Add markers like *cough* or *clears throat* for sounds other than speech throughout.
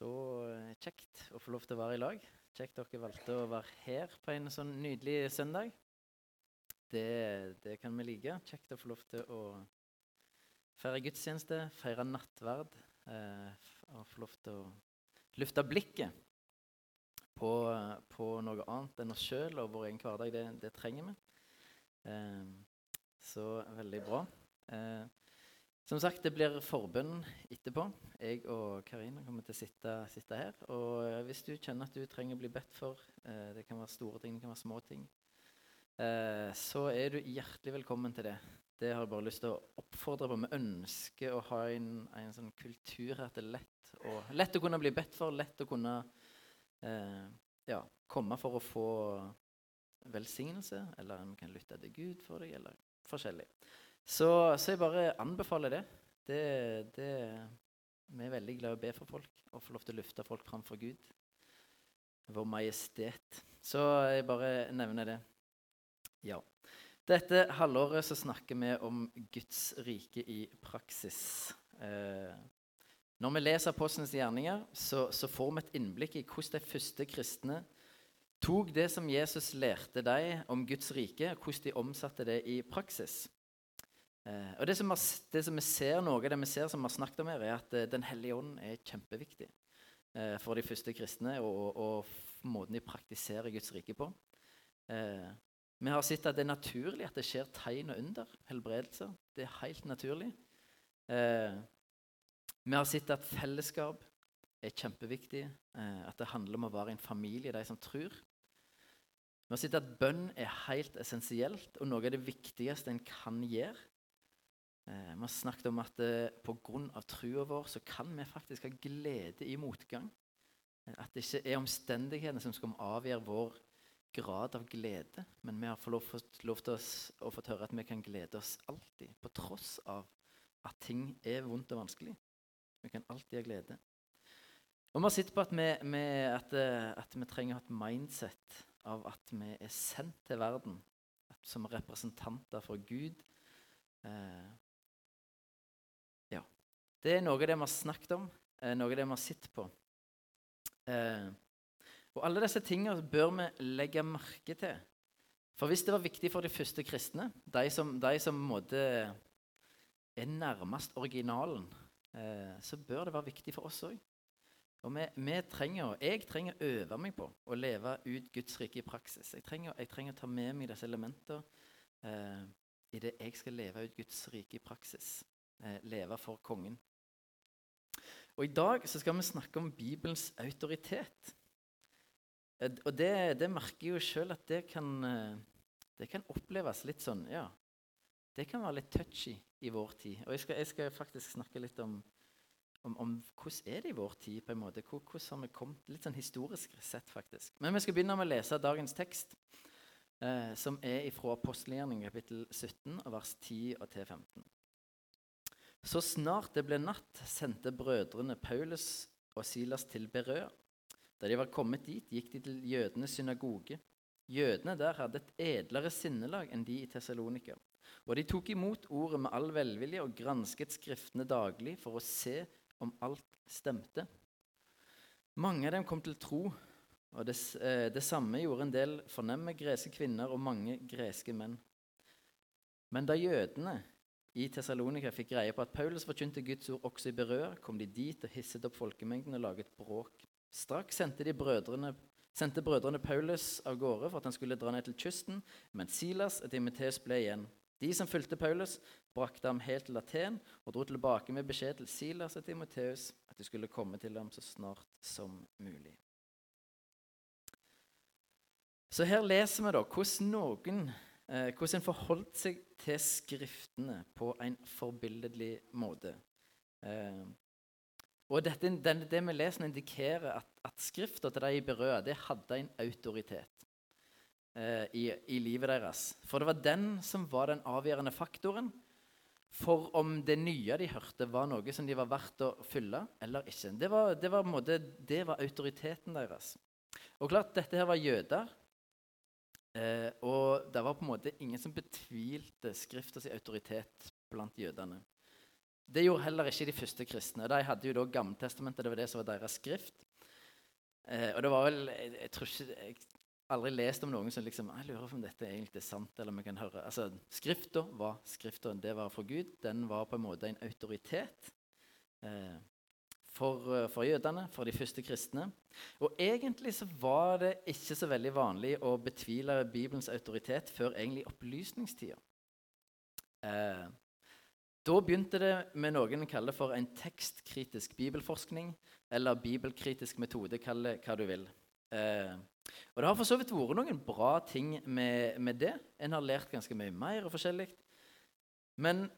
Så eh, kjekt å få lov til å være i lag. Kjekt dere valgte å være her på en sånn nydelig søndag. Det, det kan vi like. Kjekt å få lov til å feire gudstjeneste, feire nattverd. Eh, og få lov til å lufte blikket på, på noe annet enn oss sjøl og vår egen hverdag. Det, det trenger vi. Eh, så veldig bra. Eh, som sagt, det blir forbønn etterpå. Jeg og Karina kommer til å sitte, sitte, her. Og eh, hvis du kjenner at du trenger å bli bedt for, eh, det kan være store ting, det kan være små ting, eh, så er du hjertelig velkommen til det. Det har jeg bare lyst til å oppfordre på. Vi ønsker å ha en, en sånn kultur her at det er lett, og, lett å kunne bli bedt for, lett å kunne eh, ja, komme for å få velsignelse, eller en kan lytte til Gud for deg, eller forskjellig. Så, så, jeg bare anbefaler det. det. det. Vi er veldig glad i å be for folk og få lov til å løfte folk framfor Gud. Vår majestet. Så jeg bare nevner det. Ja. Dette halvåret så snakker vi om Guds rike i praksis. Eh, når vi leser Apostlenes gjerninger, så, så, får vi et innblikk i hvordan de første kristne tok det som Jesus lærte dem om Guds rike, og hvordan de omsatte det i praksis. Eh, og det som, er, det som, vi ser noe det vi ser som vi har snakket om her, er at eh, Den hellige ånd er kjempeviktig eh, for de første kristne og, og, og måten de praktiserer Guds rike på. Vi har sett at det er naturlig at det skjer tegn og under, helbredelser. Det er helt naturlig. Vi har sett at fellesskap er kjempeviktig. At det handler om å være en familie, de som tror. Vi har sett at bønn er helt essensielt og noe av det viktigste en kan gjøre. Eh, vi har snakket om at eh, pga. trua vår så kan vi faktisk ha glede i motgang. Eh, at det ikke er omstendighetene som skal avgjøre vår grad av glede. Men vi har fått lov, fått til oss, å få høre at vi kan glede oss alltid, på tross av at ting er vondt og vanskelig. Vi kan alltid ha glede. Og vi har sett på at vi, vi, at, eh, at vi trenger å ha et mindset av at vi er sendt til verden som representanter for Gud. Det er noe av det vi har snakket om, eh, noe av det vi har sett på. Eh, og alle disse tingene bør vi legge merke til. For hvis det var viktig for de første kristne, de som, de som måtte er nærmest originalen, eh, så bør det være viktig for oss òg. Og vi, vi, trenger, Jeg trenger å øve meg på å leve ut Guds rike i praksis. Jeg trenger, jeg trenger å ta med meg disse elementene eh, i det jeg skal leve ut Guds rike i praksis. Eh, leve for kongen. Og I dag så skal vi snakke om Bibelens autoritet. Eh, og det, det merker jo sjøl at det kan, eh, det kan, oppleves litt sånn Ja, det kan være litt touchy i vår tid. Og jeg skal, jeg skal faktisk snakke litt om, om, om, hvordan er det i vår tid. på en måte. Hvordan har vi kommet Litt sånn historisk sett, faktisk. Men vi skal begynne med å lese dagens tekst, eh, som er fra apostelgjerningen kapittel 17, vers 10 og til 15. Så snart det ble natt, sendte brødrene Paulus og Silas til Berøa. Da de var kommet dit, gikk de til jødenes synagoge. Jødene der hadde et edlere sinnelag enn de i Tessalonika. Og de tok imot ordet med all velvilje og gransket Skriftene daglig for å se om alt stemte. Mange av dem kom til tro, og det, eh, det samme gjorde en del fornemme greske kvinner og mange greske menn. Men da jødene i Tessalonika fikk greie på at Paulus forkynte Guds ord også i Berør, kom de dit og hisset opp folkemengden og laget bråk. Straks sendte, brødrene, sendte brødrene Paulus av gårde for at han skulle dra ned til kysten, men Silas og Timoteus ble igjen. De som fulgte Paulus, brakte ham helt til Aten og dro tilbake med beskjed til Silas og Timoteus at de skulle komme til ham så snart som mulig. Så her leser vi da hvordan noen eh, hvordan en forholdt seg til Skriftene på en forbilledlig måte. Eh, og dette, den, Det vi leser, indikerer at, at Skrifta til de Berøa det hadde en autoritet eh, i, i, livet deres. For det var den som var den avgjørende faktoren for om det nye de hørte, var noe som de var verdt å fylle eller ikke. Det var, det var, måte, det var autoriteten deres. Og klart, Dette her var jøder Eh, og det var på en måte ingen som betvilte Skriftas autoritet blant jødene. Det gjorde heller ikke de første kristne. De hadde jo da Gammeltestamentet, det var det som var deres skrift. Eh, og det var vel Jeg, jeg tror ikke jeg aldri lest om noen som liksom Jeg lurer på om dette egentlig er sant, eller om jeg kan høre Altså, Skrifta var skrifta. Det var fra Gud. Den var på en måte en autoritet eh, for, eh, for, jødene, for de første kristne. Og egentlig så var det ikke så veldig vanlig å betvile Bibelens autoritet før egentlig opplysningstida. Eh, da begynte det med noen en kaller for en tekstkritisk bibelforskning, eller bibelkritisk metode, kall det hva du vil. Eh, og Det har for så vidt vært noen bra ting med, med, det. En har lært ganske mye mer og forskjellig. Men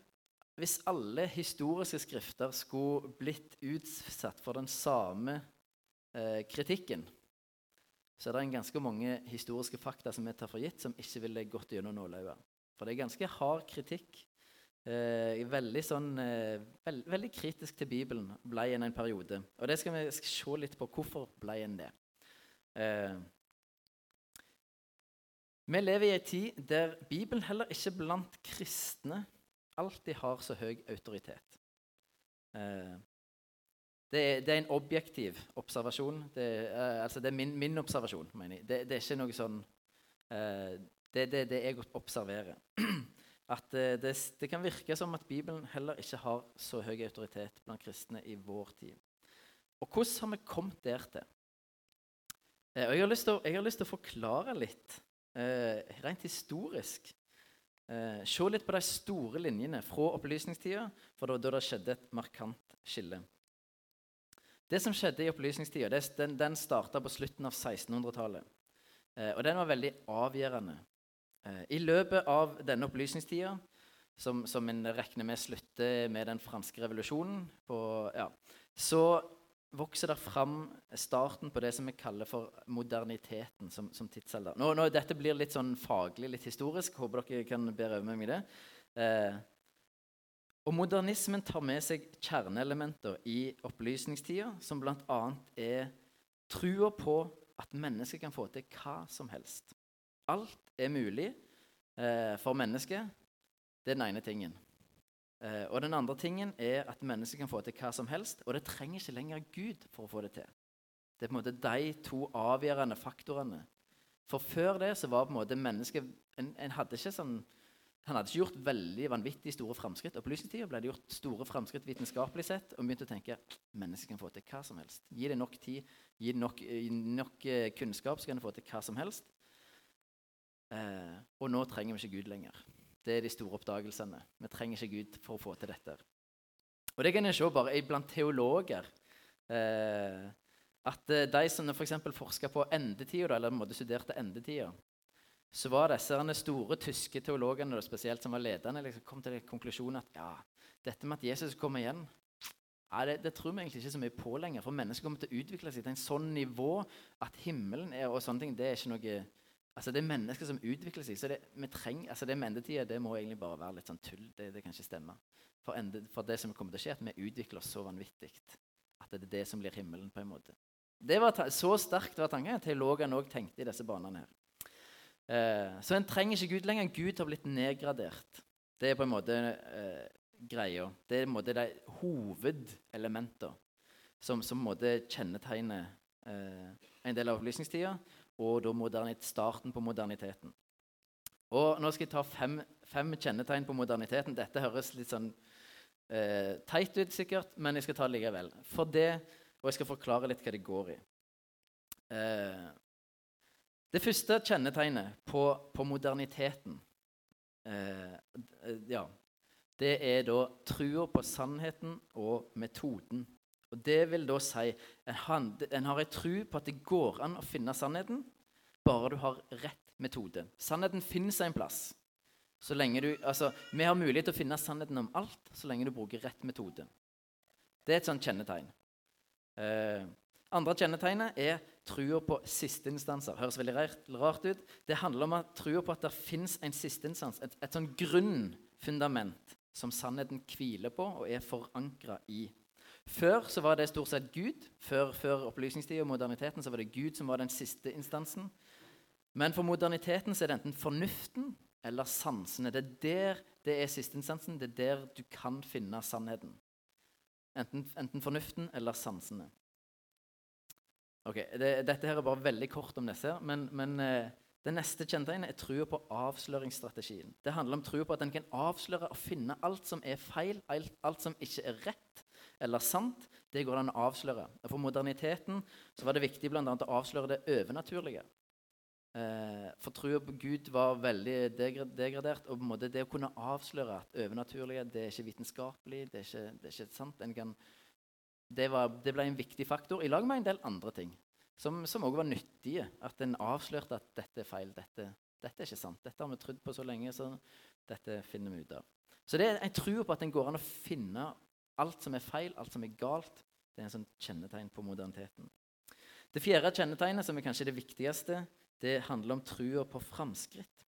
hvis alle historiske skrifter skulle blitt utsatt for den samme eh, kritikken, så er det en ganske mange historiske fakta som vi tar for gitt, som ikke ville gått gjennom nålauget. For det er ganske hard kritikk. Eh, veldig, sånn, eh, veld, veldig kritisk til Bibelen ble en en periode. Og det skal vi skal se litt på. Hvorfor ble en det? Eh, vi lever i en tid der Bibelen heller ikke blant kristne alltid har så høy autoritet. Eh, det, er, det, er, en objektiv observasjon. Det, eh, altså det er min, min, observasjon, mener jeg. Det, det, er ikke noe sånn eh, Det er det, jeg observerer. *clears throat* At eh, det, kan virke som at Bibelen heller ikke har så høy autoritet blant kristne i vår tid. Og hvordan har vi kommet der til? Eh, jeg har lyst til å forklare litt, eh, rent historisk. Eh, se litt på de store linjene fra opplysningstida, for da, da det skjedde et markant skille. Det som skjedde i opplysningstida, den, den starta på slutten av 1600-tallet. Eh, og den var veldig avgjørende. Eh, I løpet av denne opplysningstida, som, som en regner med slutter med den franske revolusjonen, på, ja, så vokser det fram starten på det som vi kaller for moderniteten som, som tidsalder. Nå, nå, dette blir litt sånn faglig, litt historisk. Håper dere kan bære over med meg det. Eh, og Modernismen tar med seg kjerneelementer i opplysningstida, som bl.a. er trua på at mennesker kan få til hva som helst. Alt er mulig eh, for mennesket. Det er den ene tingen. Eh, og den andre tingen er at mennesket kan få til hva som helst, og det trenger ikke lenger Gud for å få det til. Det er på en måte de to avgjørende faktorene. For før det så var på en måte mennesket en, en hadde ikke sånn, Han hadde ikke gjort veldig vanvittig store framskritt. Opplysningstida ble det gjort store framskritt vitenskapelig sett, og begynte å tenke mennesket kan få til hva som helst. Gi det nok tid, gi det nok, nok uh, kunnskap, så kan det få til hva som helst. Eh, og nå trenger vi ikke Gud lenger. Det er de store oppdagelsene. Vi trenger ikke Gud for å få til dette. Og Det kan jeg se bare blant teologer. Eh, at eh, De som f.eks. For forska på endetida, eller måte studerte endetida, så var disse store tyske teologene spesielt som var ledende, liksom kom til konklusjonen at ja, dette med at Jesus kommer igjen ja, det, det, tror vi egentlig ikke så mye på lenger. For mennesker kommer til å utvikle seg til en sånn nivå at himmelen er, og sånne ting, det er ikke noe Altså Det er mennesker som utvikler seg. så Det, trenger, altså det med endetida det må egentlig bare være litt sånn tull. Det, det kan ikke stemme. For, ende, for, det som kommer til å skje, at vi utvikler oss så vanvittig at det er det som blir himmelen. på en måte. Det var Så sterkt var tanken teologene òg tenkte i disse banene. her. Eh, så en trenger ikke Gud lenger. Gud har blitt nedgradert. Det er på en måte eh, greia. Det er på en måte de hovedelementer som, som måte kjennetegner eh, en del av opplysningstida og starten på moderniteten. Og Nå skal jeg ta fem, fem, kjennetegn på moderniteten. Dette høres litt sånn eh, teit ut, sikkert, men jeg skal ta det likevel. For det, Og jeg skal forklare litt hva det går i. Eh, det første kjennetegnet på, på moderniteten eh, ja, det er da trua på sannheten og metoden og Det vil da si at en har en tro på at det går an å finne sannheten bare du har rett metode. Sannheten finnes en plass. Så lenge du, altså, vi har mulighet til å finne sannheten om alt så lenge du bruker rett metode. Det er et sånt kjennetegn. Eh, andre kjennetegnet er trua på sisteinstanser. Høres veldig rart, ut. Det handler om trua på at det fins en sisteinstans, et, et sånn grunnfundament som sannheten hviler på og er forankra i. Før så var det stort sett Gud. Før, før opplysningstida og moderniteten så var det Gud som var den siste instansen. Men for moderniteten så er det enten fornuften eller sansene. Det er der det er sisteinstansen. Det er der du kan finne sannheten. Enten, enten fornuften eller sansene. Ok, det, Dette her er bare veldig kort om disse. Men, men eh, det neste kjennetegnet er trua på avsløringsstrategien. Det handler om trua på at en kan avsløre og finne alt som er feil, alt, som ikke er rett eller sant. Det går det an å avsløre. Og For moderniteten så var det viktig annet å avsløre det overnaturlige. Eh, for troa på Gud var veldig degradert. Og på en måte det å kunne avsløre at overnaturlige det er ikke vitenskapelig, det er ikke, det er ikke sant kan, det, var, det, ble en viktig faktor i lag med en del andre ting som òg var nyttige. At en avslørte at dette er feil. Dette, dette, er ikke sant. Dette har vi trodd på så lenge, så dette finner vi ut av. Så det er en tro på at en går an å finne alt som er feil, alt som er galt. Det er en sånn kjennetegn på moderniteten. Det fjerde kjennetegnet, som er kanskje det viktigste, det handler om trua på framskritt.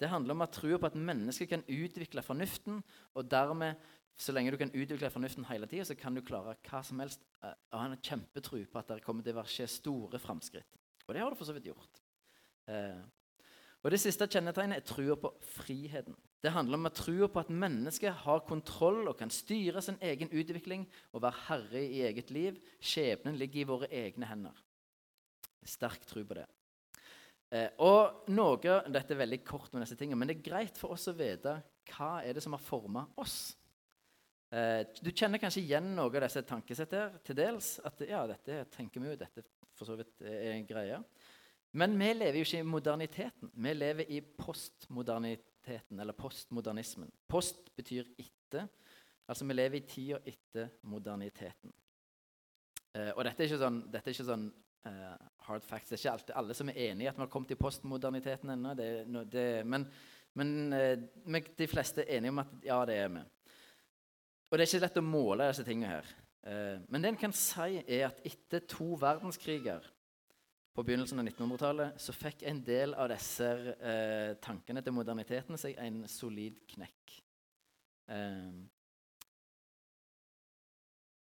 Det handler om at trua på at mennesket kan utvikle fornuften, og dermed, så lenge du kan utvikle fornuften hele tida, så kan du klare hva som helst. og ha en kjempetro på at det kommer til å skje store framskritt. Og det har det for så vidt gjort. Uh, og Det siste kjennetegnet er trua på friheten. Det handler om trua på at mennesket har kontroll og kan styre sin egen utvikling og være herre i eget liv. Skjebnen ligger i våre egne hender. Sterk tro på det. Eh, og noe, Dette er veldig kort, om disse tingene, men det er greit for oss å vite hva er det som har forma oss. Eh, du kjenner kanskje igjen noe av disse tankesettene til dels. At ja, dette tenker vi jo, dette for så vidt er en greie. Men vi lever jo ikke i moderniteten. Vi lever i postmoderniteten, eller postmodernismen. Post betyr etter. Altså vi lever i tida etter moderniteten. Eh, og dette er ikke sånn, er ikke sånn eh, hard facts. Det er ikke alltid alle som er enig i at vi har kommet i postmoderniteten ennå. Men, men eh, de fleste er enige om at ja, det er vi. Og det er ikke lett å måle disse tingene her. Uh, men det en kan si, er at etter to verdenskriger på begynnelsen av 1900-tallet så fikk en del av disse tankene til moderniteten seg en solid knekk.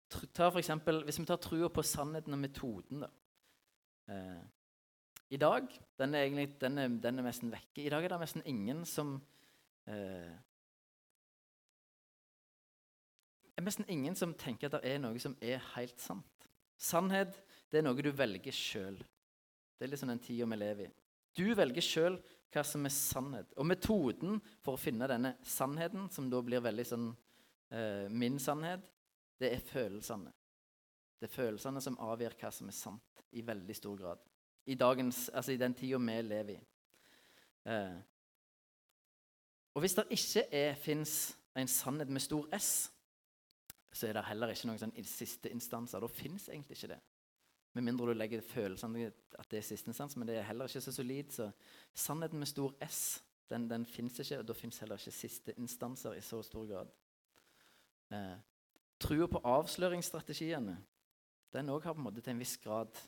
Ta for eksempel, hvis vi tar trua på sannheten og metoden, da. Eh, I dag den er, egentlig, den, er, den er nesten vekke. I dag er det nesten ingen som eh, er nesten ingen som tenker at det er noe som er helt sant. Sannhet det er noe du velger sjøl. Det er liksom den tida vi lever i. Du velger sjøl hva som er sannhet. Og metoden for å finne denne sannheten, som da blir veldig sånn eh, min sannhet, det er følelsene. Det er følelsene som avgjør hva som er sant, i veldig stor grad. I, dagens, altså i den tida vi lever i. Eh. Og hvis det ikke fins en sannhet med stor S, så er det heller ikke noen sånn siste instanser. Da fins egentlig ikke det. Med mindre du legger følelsene at det er siste instans, men det er heller ikke så solid. Så sannheten med stor S den, den fins ikke, og da fins heller ikke siste instanser i så stor grad. Eh, Trua på avsløringsstrategiene den òg har på en måte til en viss grad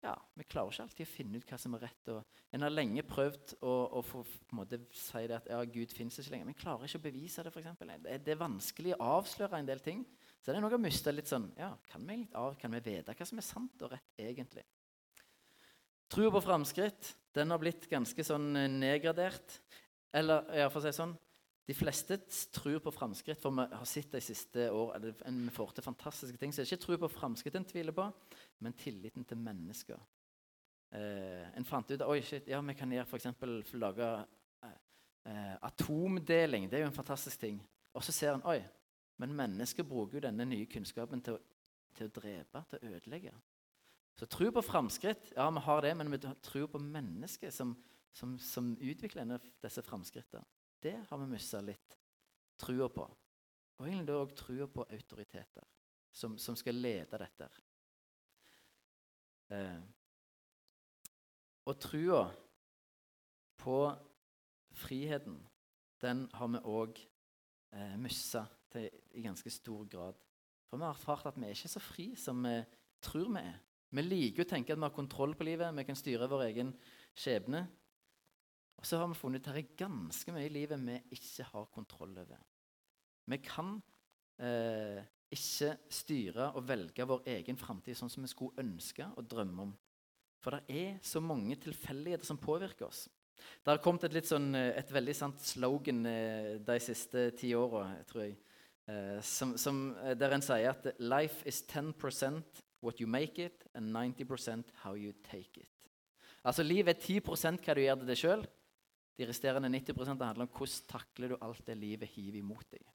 ja, Vi klarer ikke alltid å finne ut hva som er rett. og En har lenge prøvd å, å få, måte, si at ja, Gud fins ikke lenger. Men klarer ikke å bevise det. For eksempel. det, det er vanskelig å avsløre en del ting. Så det er noe å miste litt sånn ja, Kan vi, av, kan vi vite hva som er sant og rett egentlig? Trua på framskritt den har blitt ganske sånn eh, nedgradert. Eller ja, for å si sånn de fleste tror på framskritt, for vi har sett de siste år at vi får til fantastiske ting. Så det er ikke tro på framskritt en tviler på, men tilliten til mennesker. Eh, en fant ut oi shit, ja, vi kan gjøre f.eks. lage eh, eh, atomdeling. Det er jo en fantastisk ting. Og så ser en oi, men mennesker bruker jo denne nye kunnskapen til å, til å drepe, til å ødelegge. Så tro på framskritt, ja, vi har det, men vi tror på mennesker som, som, som utvikler disse framskrittene. Det har vi mista litt trua på. Og egentlig òg trua på autoriteter som, som, skal lede dette. Eh, og trua på friheten, den har vi òg eh, mista i ganske stor grad. For vi har erfart at vi er ikke så fri som vi tror vi er. Vi liker å tenke at vi har kontroll på livet, vi kan styre vår egen skjebne. Og så har vi funnet ut at det er ganske mye i livet vi ikke har kontroll over. Vi kan eh, ikke styre og velge vår egen framtid sånn som vi skulle ønske og drømme om. For det er så mange tilfeldigheter som påvirker oss. Det har kommet et, sånn, eh, et veldig sant slogan eh, de siste ti åra, tror jeg, som, som, eh, der en sier at 'life is 10% what you make it, and 90% how you take it'. Altså Livet er 10 hva du gjør det deg sjøl. De resterende 90 handler om hvordan takler du alt det livet hiver imot deg.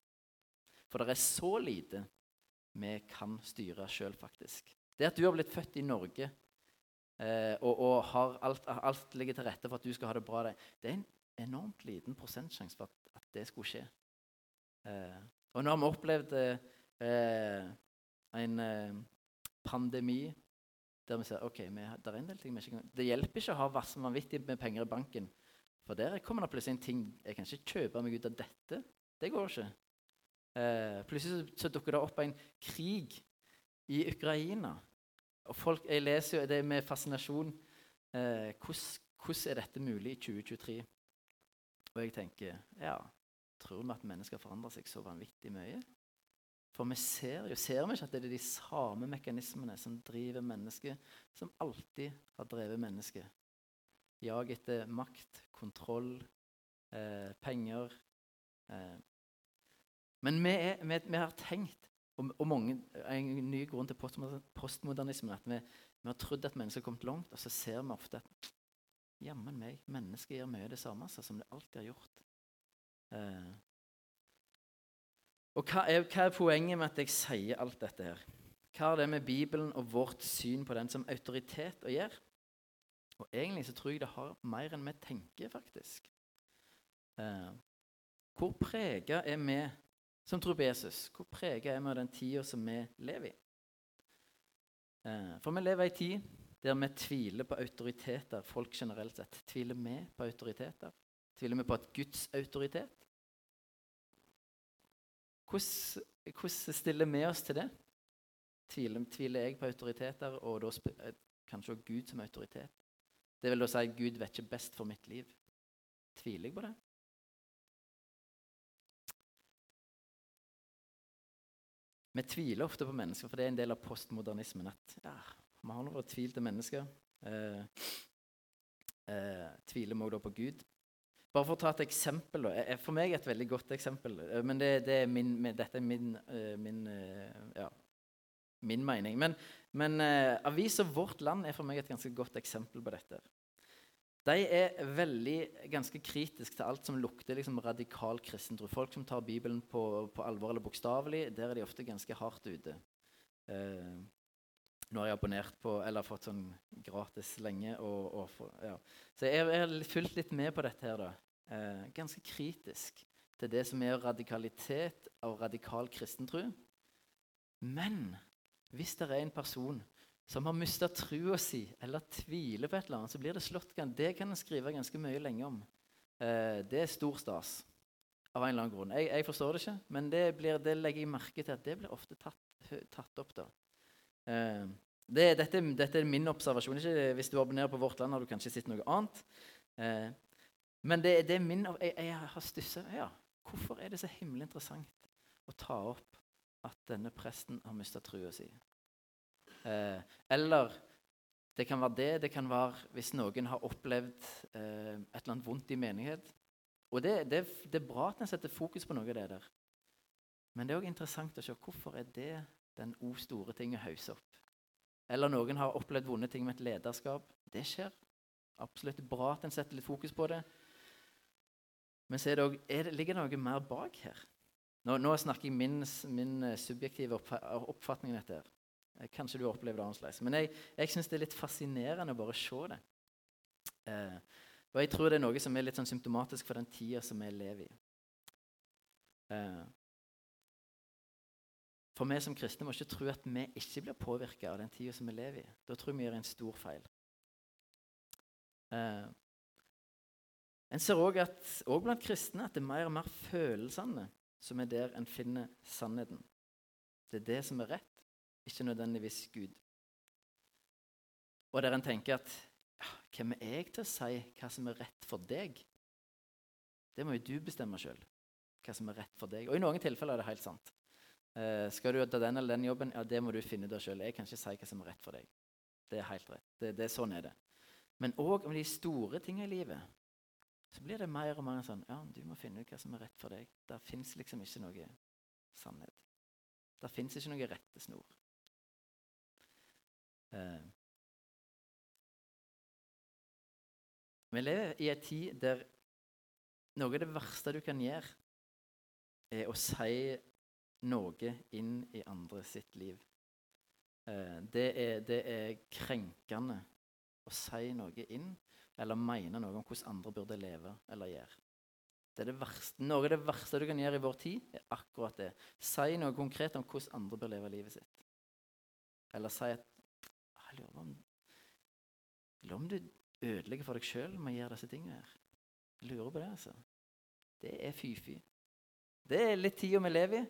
For det er så lite vi kan styre sjøl, faktisk. Det at du har blitt født i Norge eh, og, og har alt, alt, ligger til rette for at du skal ha det bra, det, det er en enormt liten prosentsjanse for at, at, det skulle skje. Eh, og nå har vi opplevd eh, en eh, pandemi der vi ser ok, vi, det er en del ting vi ikke kan Det hjelper ikke å ha vanvittig med penger i banken. For der kommer det plutselig en ting Jeg kan ikke kjøpe meg ut av dette. Det går ikke. Eh, plutselig så, så, dukker det opp en krig i Ukraina. Og folk, Jeg leser jo det med fascinasjon. Eh, hvordan er dette mulig i 2023? Og jeg tenker ja, Tror vi at mennesker forandrer seg så vanvittig mye? For vi ser jo ser vi ikke at det er de samme mekanismene som driver mennesket, som alltid har drevet mennesket. Jag etter makt, kontroll, eh, penger. Eh, men vi, er, vi, vi, har tenkt, og, og mange, en ny grunn til postmodernismen, at vi, vi har trodd at mennesker har kommet langt, og så ser vi ofte at jammen meg, mennesket gjør mye det samme altså, som det alltid har gjort. Eh. Og hva er, hva er, poenget med at jeg sier alt dette her? Hva har det med Bibelen og vårt syn på den som autoritet å gjøre? Og egentlig så tror jeg det har mer enn vi tenker, faktisk. Eh. Hvor prega er vi som tror på Jesus, hvor prega er vi av den tida som vi lever i? Eh, for vi lever i ei tid der vi tviler på autoriteter, folk generelt sett. Tviler vi på autoriteter? Tviler vi på at Guds autoritet? Hvordan, hvordan stiller vi oss til det? Tviler, tviler jeg på autoriteter, og da eh, kanskje også Gud som autoritet? Det vil da si at Gud vet ikke best for mitt liv. Tviler jeg på det? Vi tviler ofte på mennesker, for det er en del av postmodernismen. at ja, Vi har noe tvil til mennesker. Eh, eh, tviler vi også på Gud? Bare for å ta et eksempel. Da. For meg er et veldig godt eksempel. Eh, men det, det er min, dette er min, eh, min, eh, ja, min mening. Men, men avisa Vårt Land er for meg et ganske godt eksempel på dette. De er veldig, ganske kritiske til alt som lukter liksom, radikal kristentro. Folk som tar Bibelen på, på alvor eller bokstavelig, der er de ofte ganske hardt ute. Eh, nå har jeg abonnert på, eller fått sånn gratis lenge. Og, og for, ja. Så jeg har fulgt litt med på dette. her da. Eh, ganske kritisk til det som er radikalitet og radikal kristentro. Men hvis det er en person som har mista trua si eller tviler på et eller annet, så blir det slått Det kan en skrive ganske mye lenge om. Eh, det er stor stas av en eller annen grunn. Jeg, jeg forstår det ikke, men det, blir, det, legger jeg merke til at det blir ofte tatt, tatt opp. da. Eh, det, dette, dette, er min observasjon. Ikke, hvis du abonnerer på Vårt Land, har du kanskje sett noe annet. Eh, men det, det, er min Jeg, jeg har stussa ja, Hvorfor er det så himmelig interessant å ta opp at denne presten har mista trua si? Eh, eller det kan være det. Det kan være hvis noen har opplevd eh, et eller annet vondt i menighet. Og det, det, det er bra at en setter fokus på noe av det der. Men det er òg interessant å se hvorfor er det den o store ting å hause opp. Eller noen har opplevd vonde ting med et lederskap. Det skjer. Absolutt bra at en setter litt fokus på det. Men så er det også, ligger det noe mer bak her. Nå, nå snakker jeg min, min subjektive oppfatning av dette. her. Eh, kanskje du har opplevd det annerledes. Men jeg, jeg syns det er litt fascinerende å bare se det. Eh, og jeg tror det er noe som er litt sånn symptomatisk for den tida som vi lever i. Eh, for vi som kristne må ikke tro at vi ikke blir påvirka av den tida som vi lever i. Da tror jeg vi gjør en stor feil. Eh, en ser òg blant kristne at det er mer og mer følelsene som er der en finner sannheten. Det er det som er rett ikke nødvendigvis Gud. Og der en tenker at ja, hvem er jeg til å si hva som er rett for deg? Det må jo du bestemme sjøl. Hva som er rett for deg. Og i noen tilfeller er det helt sant. Eh, skal du ta den eller den jobben, ja, det må du finne ut sjøl. Jeg kan ikke si hva som er rett for deg. Det er helt rett. Det, det, sånn er det. Men òg om de store tingene i livet. Så blir det mer og mer sånn Ja, du må finne ut hva som er rett for deg. Der fins liksom ikke noe sannhet. Der fins ikke noe rettesnor. Eh. Vi lever i en tid der noe av det verste du kan gjøre, er å si noe inn i andre sitt liv. Eh, det, er, det er krenkende å si noe inn eller mene noe om hvordan andre burde leve eller gjøre. Det er det verste, noe av det verste du kan gjøre i vår tid, er akkurat det. Si noe konkret om hvordan andre bør leve livet sitt. Eller si at Jeg lurer om, lurer om du ødelegger for deg sjøl med å gjøre disse tingene her. Jeg lurer på det, altså. Det er fy-fy. Det er litt tida vi lever i.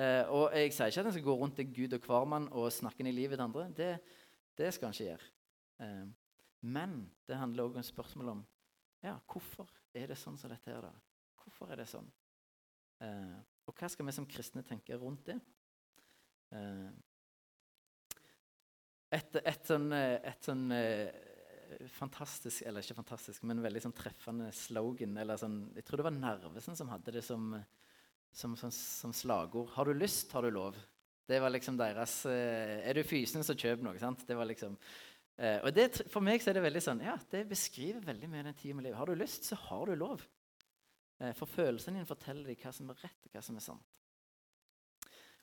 Eh, og jeg sier ikke at en skal gå rundt til Gud og hvermann og snakke i livet til andre. Det, det skal en ikke gjøre. Eh, men det handler òg om spørsmål om ja, hvorfor er det sånn som dette her, da? Hvorfor er det sånn? Eh, og hva skal vi som kristne tenke rundt det? Eh, et, et, sånn, eh, et sånn eh, fantastisk, eller ikke fantastisk, men veldig sånn treffende slogan eller sånn, Jeg tror det var Narvesen som hadde det som, som, som, som slagord. Har du lyst, har du lov. Det var liksom deres Er du fysen, så kjøp noe. sant? Det var liksom... og det, For meg så er det veldig sånn, ja, det beskriver veldig mye den tida med livet. Har du lyst, så har du lov. for følelsene dine forteller deg hva som er rett, og hva som er sant.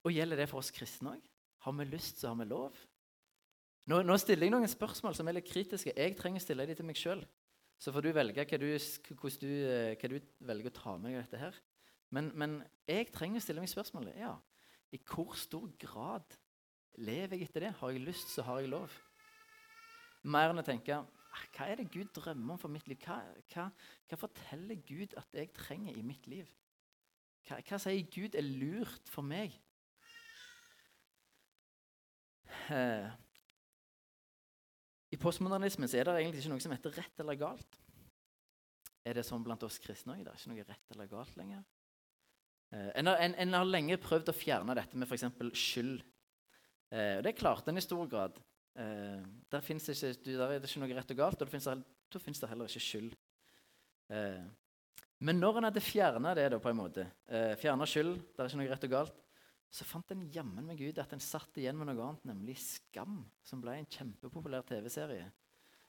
Og gjelder det for oss kristne òg? Har vi lyst, så har vi lov. Nå, nå, stiller jeg noen spørsmål som er litt kritiske. Jeg trenger å stille dem til meg sjøl. Så får du velge hva du, du, eh, hva du, velger å ta med deg dette her. Men, men, jeg trenger å stille meg spørsmålet ja, i hvor stor grad lever jeg etter det. Har jeg lyst, så har jeg lov. Mer enn å tenke ah, hva er det Gud drømmer om for mitt liv? Hva, hva, hva forteller Gud at jeg trenger i mitt liv? Hva, hva sier Gud er lurt for meg? Eh, i postmodernismen er det egentlig ikke noe som heter rett eller galt. Er det sånn blant oss kristne òg? Det er ikke noe rett eller galt lenger. Eh, en, en, en, har, lenge prøvd å fjerne dette med f.eks. skyld. Eh, og det klarte en i stor grad. Eh, der, ikke, der, er det ikke noe rett og galt, og da fins det heller ikke skyld. Eh, men når en hadde fjerna det, da, på en måte, eh, skyld, det er ikke noe rett og galt, så fant en jammen med Gud at en satt igjen med noe annet, nemlig Skam, som ble en kjempepopulær TV-serie.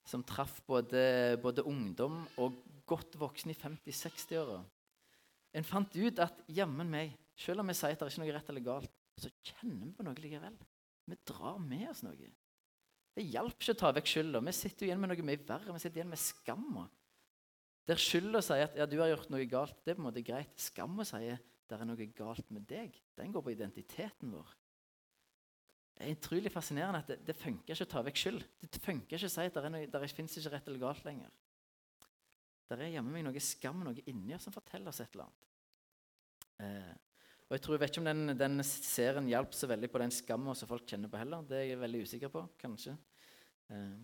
Som traff både, både, ungdom og godt voksne i 50-60-åra. En fant ut at jammen meg, selv om vi sier at det er ikke noe rett eller galt, så kjenner vi på noe likevel. Vi drar med oss noe. Det hjelper ikke å ta vekk skylda. Vi sitter igjen med noe mye verre. Vi sitter igjen med skamma. Der skylda sier at ja, du har gjort noe galt, det er på en måte greit. Skamma sier det er noe galt med deg. Den går på identiteten vår. Det er utrolig fascinerende at det, det funker ikke å ta vekk skyld. Det funker ikke å si at det, noe, det fins ikke rett eller galt lenger. Det er hjemme meg noe skam noe inni oss som forteller oss et eller annet. Eh, og Jeg tror, jeg vet ikke om den, den serien hjalp så veldig på den skammen som folk kjenner på heller. Det er jeg veldig usikker på. Kanskje. Eh.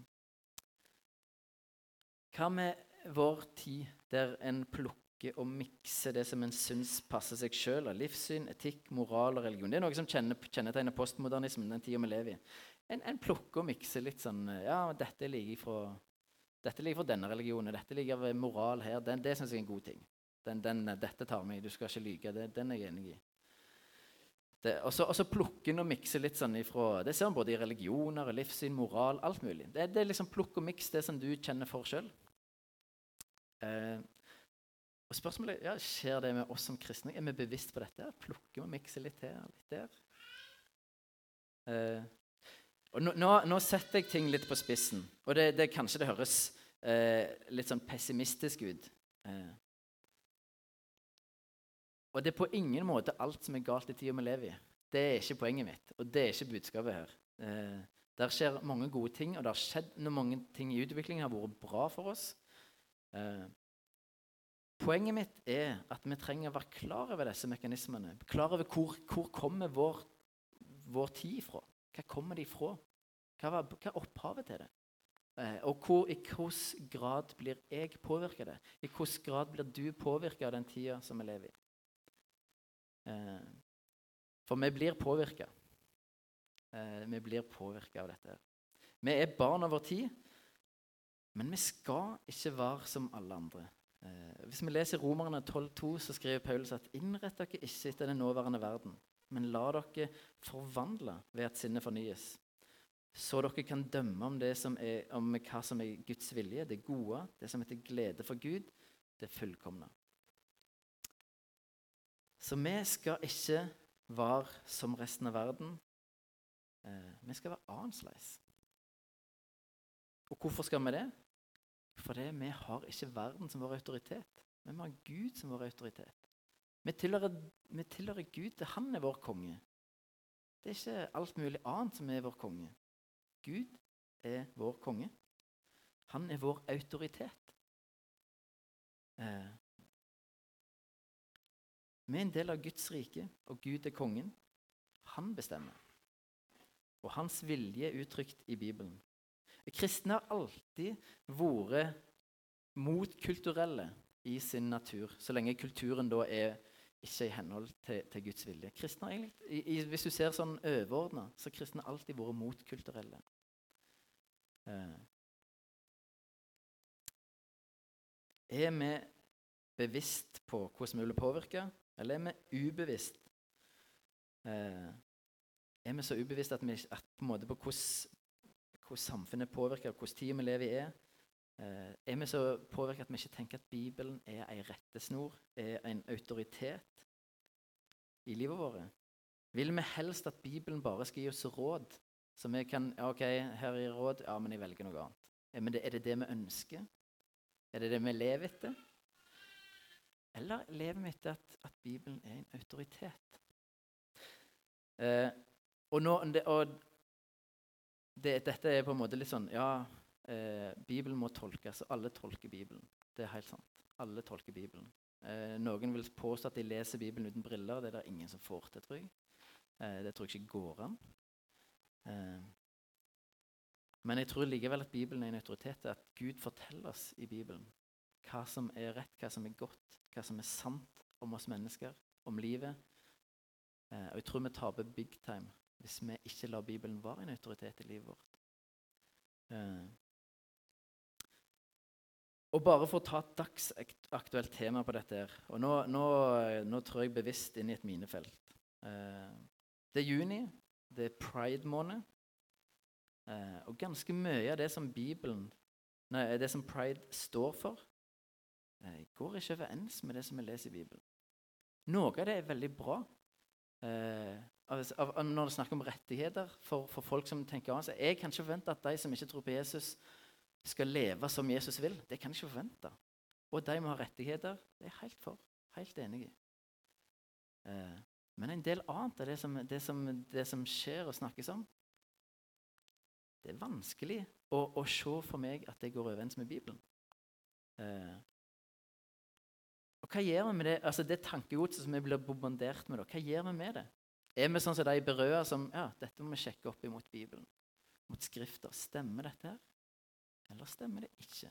Hva med vår tid, der en plukker og mikser det som en syns passer seg sjøl, av livssyn, etikk, moral og religion. Det er noe som kjennetegner postmodernismen, den tida vi lever i. En, en, plukker og mikser litt sånn Ja, dette ligger fra, dette ligger fra denne religionen, dette ligger ved moral her. Den, det syns jeg er en god ting. Den, den, dette tar meg, du skal ikke lyge. Det, den er jeg enig i. Og så plukker en og mikser litt sånn ifra Det ser man både i religioner, livssyn, moral, alt mulig. Det, det er liksom plukk og miks, det som du kjenner for sjøl. Eh, og spørsmålet ja, Skjer det med oss som kristne? Er vi bevisst på dette? Plukker og mikser litt her litt der? Eh, og nå, nå, nå, setter jeg ting litt på spissen. Og det, det kanskje det høres eh, litt sånn pessimistisk ut. Eh, og det er på ingen måte alt som er galt i tida vi lever i. Det er ikke poenget mitt, og det er ikke budskapet her. Eh, der skjer mange gode ting, og det har skjedd når mange ting i utviklingen har vært bra for oss. Eh, Poenget mitt er at vi trenger å være klar over disse mekanismene. Klar over hvor, hvor kommer vår, vår tid fra. Hva kommer de fra? Hva, hva er opphavet til det? Eh, og hvor, i hvilken grad blir jeg påvirka av det? I hvilken grad blir du påvirka av den tida som vi lever i? Eh, for vi blir påvirka. Eh, vi blir påvirka av dette. Vi er barn av vår tid, men vi skal ikke være som alle andre. Eh, hvis vi leser Romerne 12,2, så skriver Paulus at innrett dere ikke etter den nåværende verden, men la dere forvandle ved at sinnet fornyes. Så dere kan dømme om, det som er, om hva som er Guds vilje, det gode, det som heter glede for Gud, det fullkomne. Så vi skal ikke være som resten av verden. Eh, vi skal være annerledes. Og hvorfor skal vi det? Fordi vi har ikke verden som vår autoritet. Men vi har Gud som vår autoritet. Vi tilhører, vi tilhører Gud. Han er vår konge. Det er ikke alt mulig annet som er vår konge. Gud er vår konge. Han er vår autoritet. Eh. Vi er en del av Guds rike, og Gud er kongen. Han bestemmer. Og hans vilje er uttrykt i Bibelen. Kristne har alltid vært motkulturelle i sin natur, så lenge kulturen da er ikke i henhold til, til Guds vilje. Kristne egentlig, i, i, Hvis du ser sånn overordna, så har kristne alltid vært motkulturelle. Eh. Er vi bevisst på hvordan vi vil påvirke, eller er vi ubevisst? Eh. Er vi så ubevisst at, vi, at på, en måte på hvordan samfunnet påvirker, hvordan tida vi lever i er. Eh, er vi så påvirka at vi ikke tenker at Bibelen er ei rettesnor, er en autoritet i livet vårt? Vil vi helst at Bibelen bare skal gi oss råd? Så vi kan OK, her er råd. Ja, men jeg velger noe annet. Men det, er det det vi ønsker? Er det det vi lever etter? Eller lever vi etter at, at Bibelen er en autoritet? Eh, og, nå, og det, dette er på en måte litt sånn Ja, eh, Bibelen må tolkes, og alle tolker Bibelen. Det er helt sant. Alle tolker Bibelen. Eh, noen vil påstå at de leser Bibelen uten briller. Det er det ingen som får til, tror jeg. Eh, det tror jeg ikke går an. Eh, men jeg tror likevel at Bibelen er en autoritet. At Gud forteller oss i Bibelen hva som er rett, hva som er godt, hva som er sant om oss mennesker, om livet. Eh, og jeg tror vi taper big time hvis vi ikke lar Bibelen være en autoritet i livet vårt. Eh. Og bare for å ta et dagsaktuelt tema på dette her, og nå, nå, nå trår jeg bevisst inn i et minefelt. Eh, det er juni, det er pride-måned. Eh, og ganske mye av det som Bibelen, nei, det som pride står for, går ikke overens med det som vi leser i Bibelen. Noe av det er veldig bra. Eh, av, av, når det snakker om rettigheter for, for folk som tenker annet. Jeg kan ikke forvente at de som ikke tror på Jesus, skal leve som Jesus vil. Det kan jeg ikke forvente. Og de må ha rettigheter. Det er jeg helt for. Helt enig i. Eh, men en del annet av det som, det, som, det som, skjer og snakkes om, det er vanskelig å, å se for meg at det går overens med Bibelen. Eh, hva gjør vi med det altså det tankegodset som vi blir bombardert med? Da? Hva gjør vi med det? Er vi sånn som de berøa som ja, dette må vi sjekke opp imot Bibelen, mot Skrifter? Stemmer dette her, eller stemmer det ikke?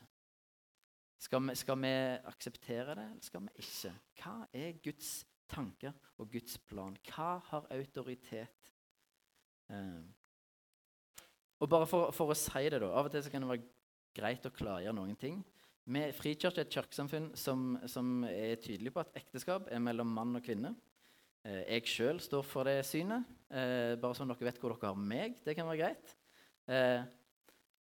Skal vi, skal vi akseptere det, eller skal vi ikke? Hva er Guds tanker og Guds plan? Hva har autoritet? Eh. Og bare for, for, å si det, da Av og til kan det være greit å klargjøre noen ting. Vi, er et kirkesamfunn som, som er tydelig på at ekteskap er mellom mann og kvinne. Eh, jeg sjøl står for det synet. Eh, bare sånn dere vet hvor dere har meg. Det kan være greit. Eh,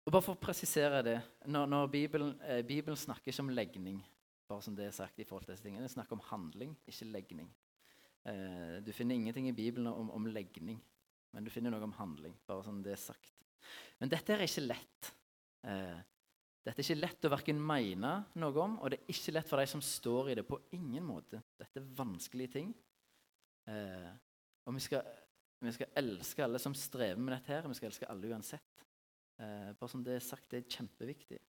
og bare for å presisere det Når, når Bibelen, Bibelen, snakker ikke om legning, bare som det er sagt i forhold til disse tingene, den snakker om handling, ikke legning. du finner ingenting i Bibelen om, om, legning, men du finner noe om handling. bare som det er sagt. Men dette er ikke lett. Dette er ikke lett å verken mene noe om, og det er ikke lett for de som står i det. På ingen måte. Dette er vanskelige ting. Eh, og vi skal, vi skal, elske alle som strever med dette her. Vi skal elske alle uansett. Eh, bare som det er sagt, det er kjempeviktig.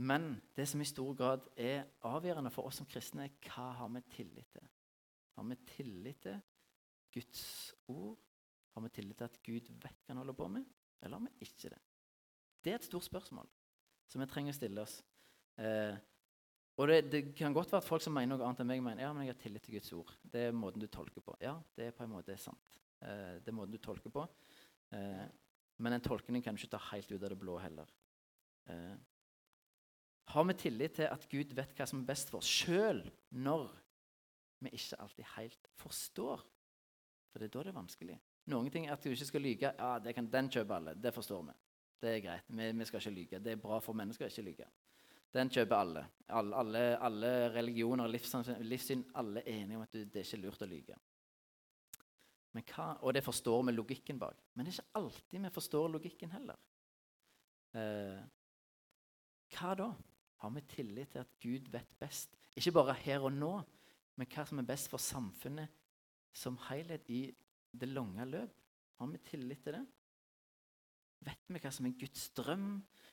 Men det som i stor grad er avgjørende for oss som kristne, er hva har vi tillit til? Har vi tillit til Guds ord? Har vi tillit til at Gud vet hva han holder på med, eller har vi ikke det? Det er et stort spørsmål som vi trenger å stille oss. Eh, og det, det, kan godt være at folk som mener noe annet enn meg, mener ja, men jeg har tillit til Guds ord. Det er måten du tolker på. Ja, det er på en måte sant. Eh, det er måten du tolker på. Eh, men en tolkning kan du ikke ta helt ut av det blå heller. Eh, Har vi tillit til at Gud vet hva som er best for oss, sjøl når vi ikke alltid helt forstår? For det er da det er vanskelig. Noen ting er at du ikke skal lyge. Ja, kan, Den kjøper alle. Det forstår vi. Det er greit. Vi, vi, skal ikke lyge. Det er bra for mennesker å ikke lyge. Den kjøper alle. Alle, alle, alle religioner og livssyn, alle er enige om at det er ikke lurt å. Hva, og det forstår vi logikken bak. Men det er ikke alltid vi forstår logikken heller. Eh, hva da? Har vi tillit til at Gud vet best? Ikke bare her og nå, men hva som er best for samfunnet som helhet i det lange løp. Har vi tillit til det? Vet vi hva som er Guds drøm,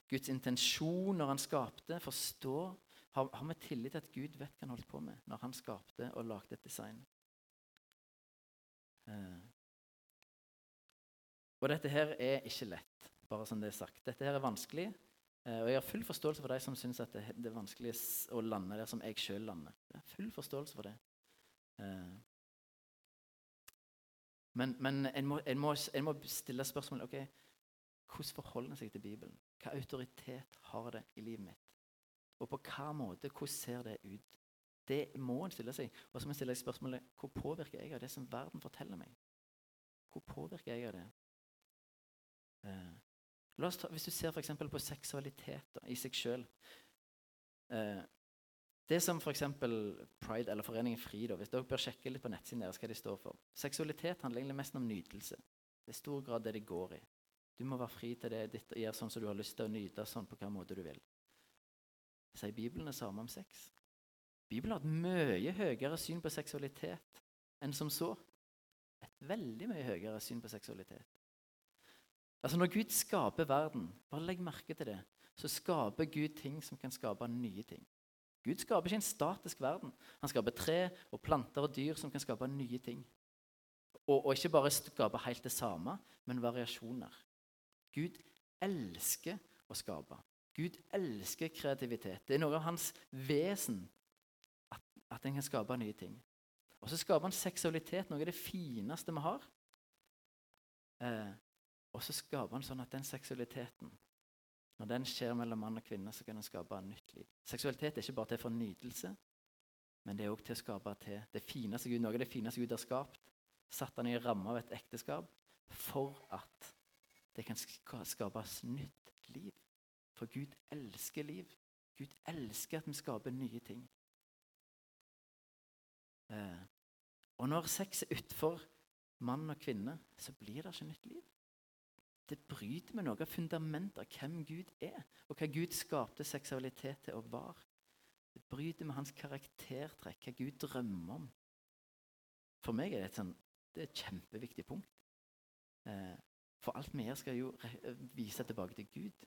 Guds intensjon når han skapte? Forstår? Har, har vi tillit til at Gud vet hva han holdt på med når han skapte og lagde et design? Eh. Og dette her er ikke lett, bare som det er sagt. Dette her er vanskelig. Eh, og jeg har full forståelse for de som syns det, det, er vanskelig å lande der som jeg sjøl lander. Jeg har full forståelse for det. Eh. Men, men en, må, en, må, en, må, stille spørsmålet ok, hvordan forholder en seg til Bibelen. Hva autoritet har det i livet mitt? Og på hva måte, hvordan ser det ut? Det må en stille seg. Og så må en stille seg spørsmålet hvor påvirker jeg av det som verden forteller meg? Hvor påvirker jeg av det? Eh, ta, hvis du ser f.eks. på seksualitet da, i seg sjøl eh, det som f.eks. Pride eller Foreningen FRI da, Hvis dere bør sjekke litt på nettsiden deres hva de står for. Seksualitet handler egentlig mest om nytelse. Det er stor grad det det går i. Du må være fri til det ditt, gjøre sånn som du har lyst til å nyte sånn på hva måte du vil. Sier Bibelen det samme om sex? Bibelen har et mye høyere syn på seksualitet enn som så. Et veldig mye høyere syn på seksualitet. Altså Når Gud skaper verden, bare legg merke til det, så skaper Gud ting som kan skape nye ting. Gud skaper ikke en statisk verden. Han skaper tre og planter og dyr som kan skape nye ting. Og, og ikke bare skape helt det samme, men variasjoner. Gud elsker å skape. Gud elsker kreativitet. Det er noe av hans vesen at, at en kan skape nye ting. Og så skaper han seksualitet, noe av det fineste vi har. Eh, og så skaper han sånn at den seksualiteten når den skjer mellom mann og kvinne, så kan den skape en nytt liv. Seksualitet er ikke bare til for nytelse, men det er òg til å skape til det fineste Gud, noe av det fineste Gud har skapt. Satt han i ramme av et ekteskap for at det kan skapes nytt liv. For Gud elsker liv. Gud elsker at vi skaper nye ting. Eh, og når sex er utfor mann og kvinne, så blir det ikke nytt liv det bryter med noe av fundamentet av hvem Gud er, og hva Gud skapte seksualitet til å være. Det bryter med hans karaktertrekk, hva Gud drømmer om. For meg er det et, sånn, det er et kjempeviktig punkt. Eh, for alt vi gjør, skal jo vise tilbake til Gud.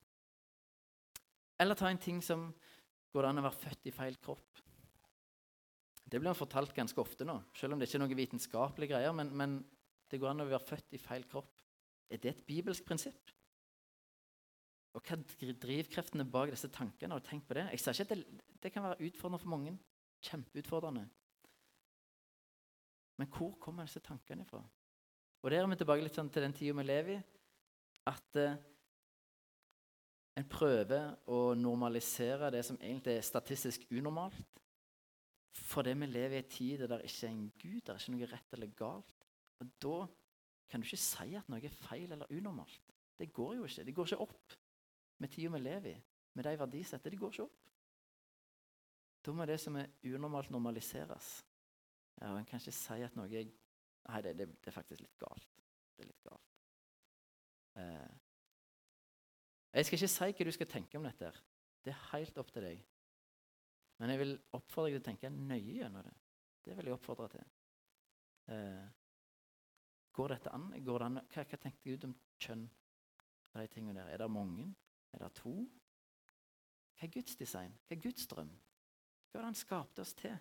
Eller ta en ting som går det an å være født i feil kropp. Det blir fortalt ganske ofte nå, selv om det ikke er noen vitenskapelige greier. Men, men det går an å være født i feil kropp. Er det et bibelsk prinsipp? Og Hva er drivkreftene bak disse tankene? Har du tenkt på Det Jeg sier ikke at det, det kan være utfordrende for mange. Kjempeutfordrende. Men hvor kommer disse tankene fra? Og Der er vi tilbake litt sånn til den tida vi lever i. At eh, en prøver å normalisere det som egentlig er statistisk unormalt. Fordi vi lever i en tid der det ikke er en gud, det er ikke noe rett eller galt. Og Da kan du ikke si at noe er feil eller unormalt. Det går jo ikke. Det går ikke opp med tida vi lever i, med de verdisettene. Det går ikke opp. Da må det som er unormalt, normaliseres. Ja, En kan ikke si at noe er Nei, det, det, det, er faktisk litt galt. Det er litt galt. Eh. Jeg skal ikke si hva du skal tenke om dette. Det er helt opp til deg. Men jeg vil oppfordre deg til å tenke nøye gjennom det. Det vil jeg oppfordre til. Eh. Går dette an? Går det an? Hva, hva tenkte Gud om kjønn? De tingene der? Er det mange? Er det to? Hva er Guds design? Hva er Guds drøm? Hva er det han skapte oss til?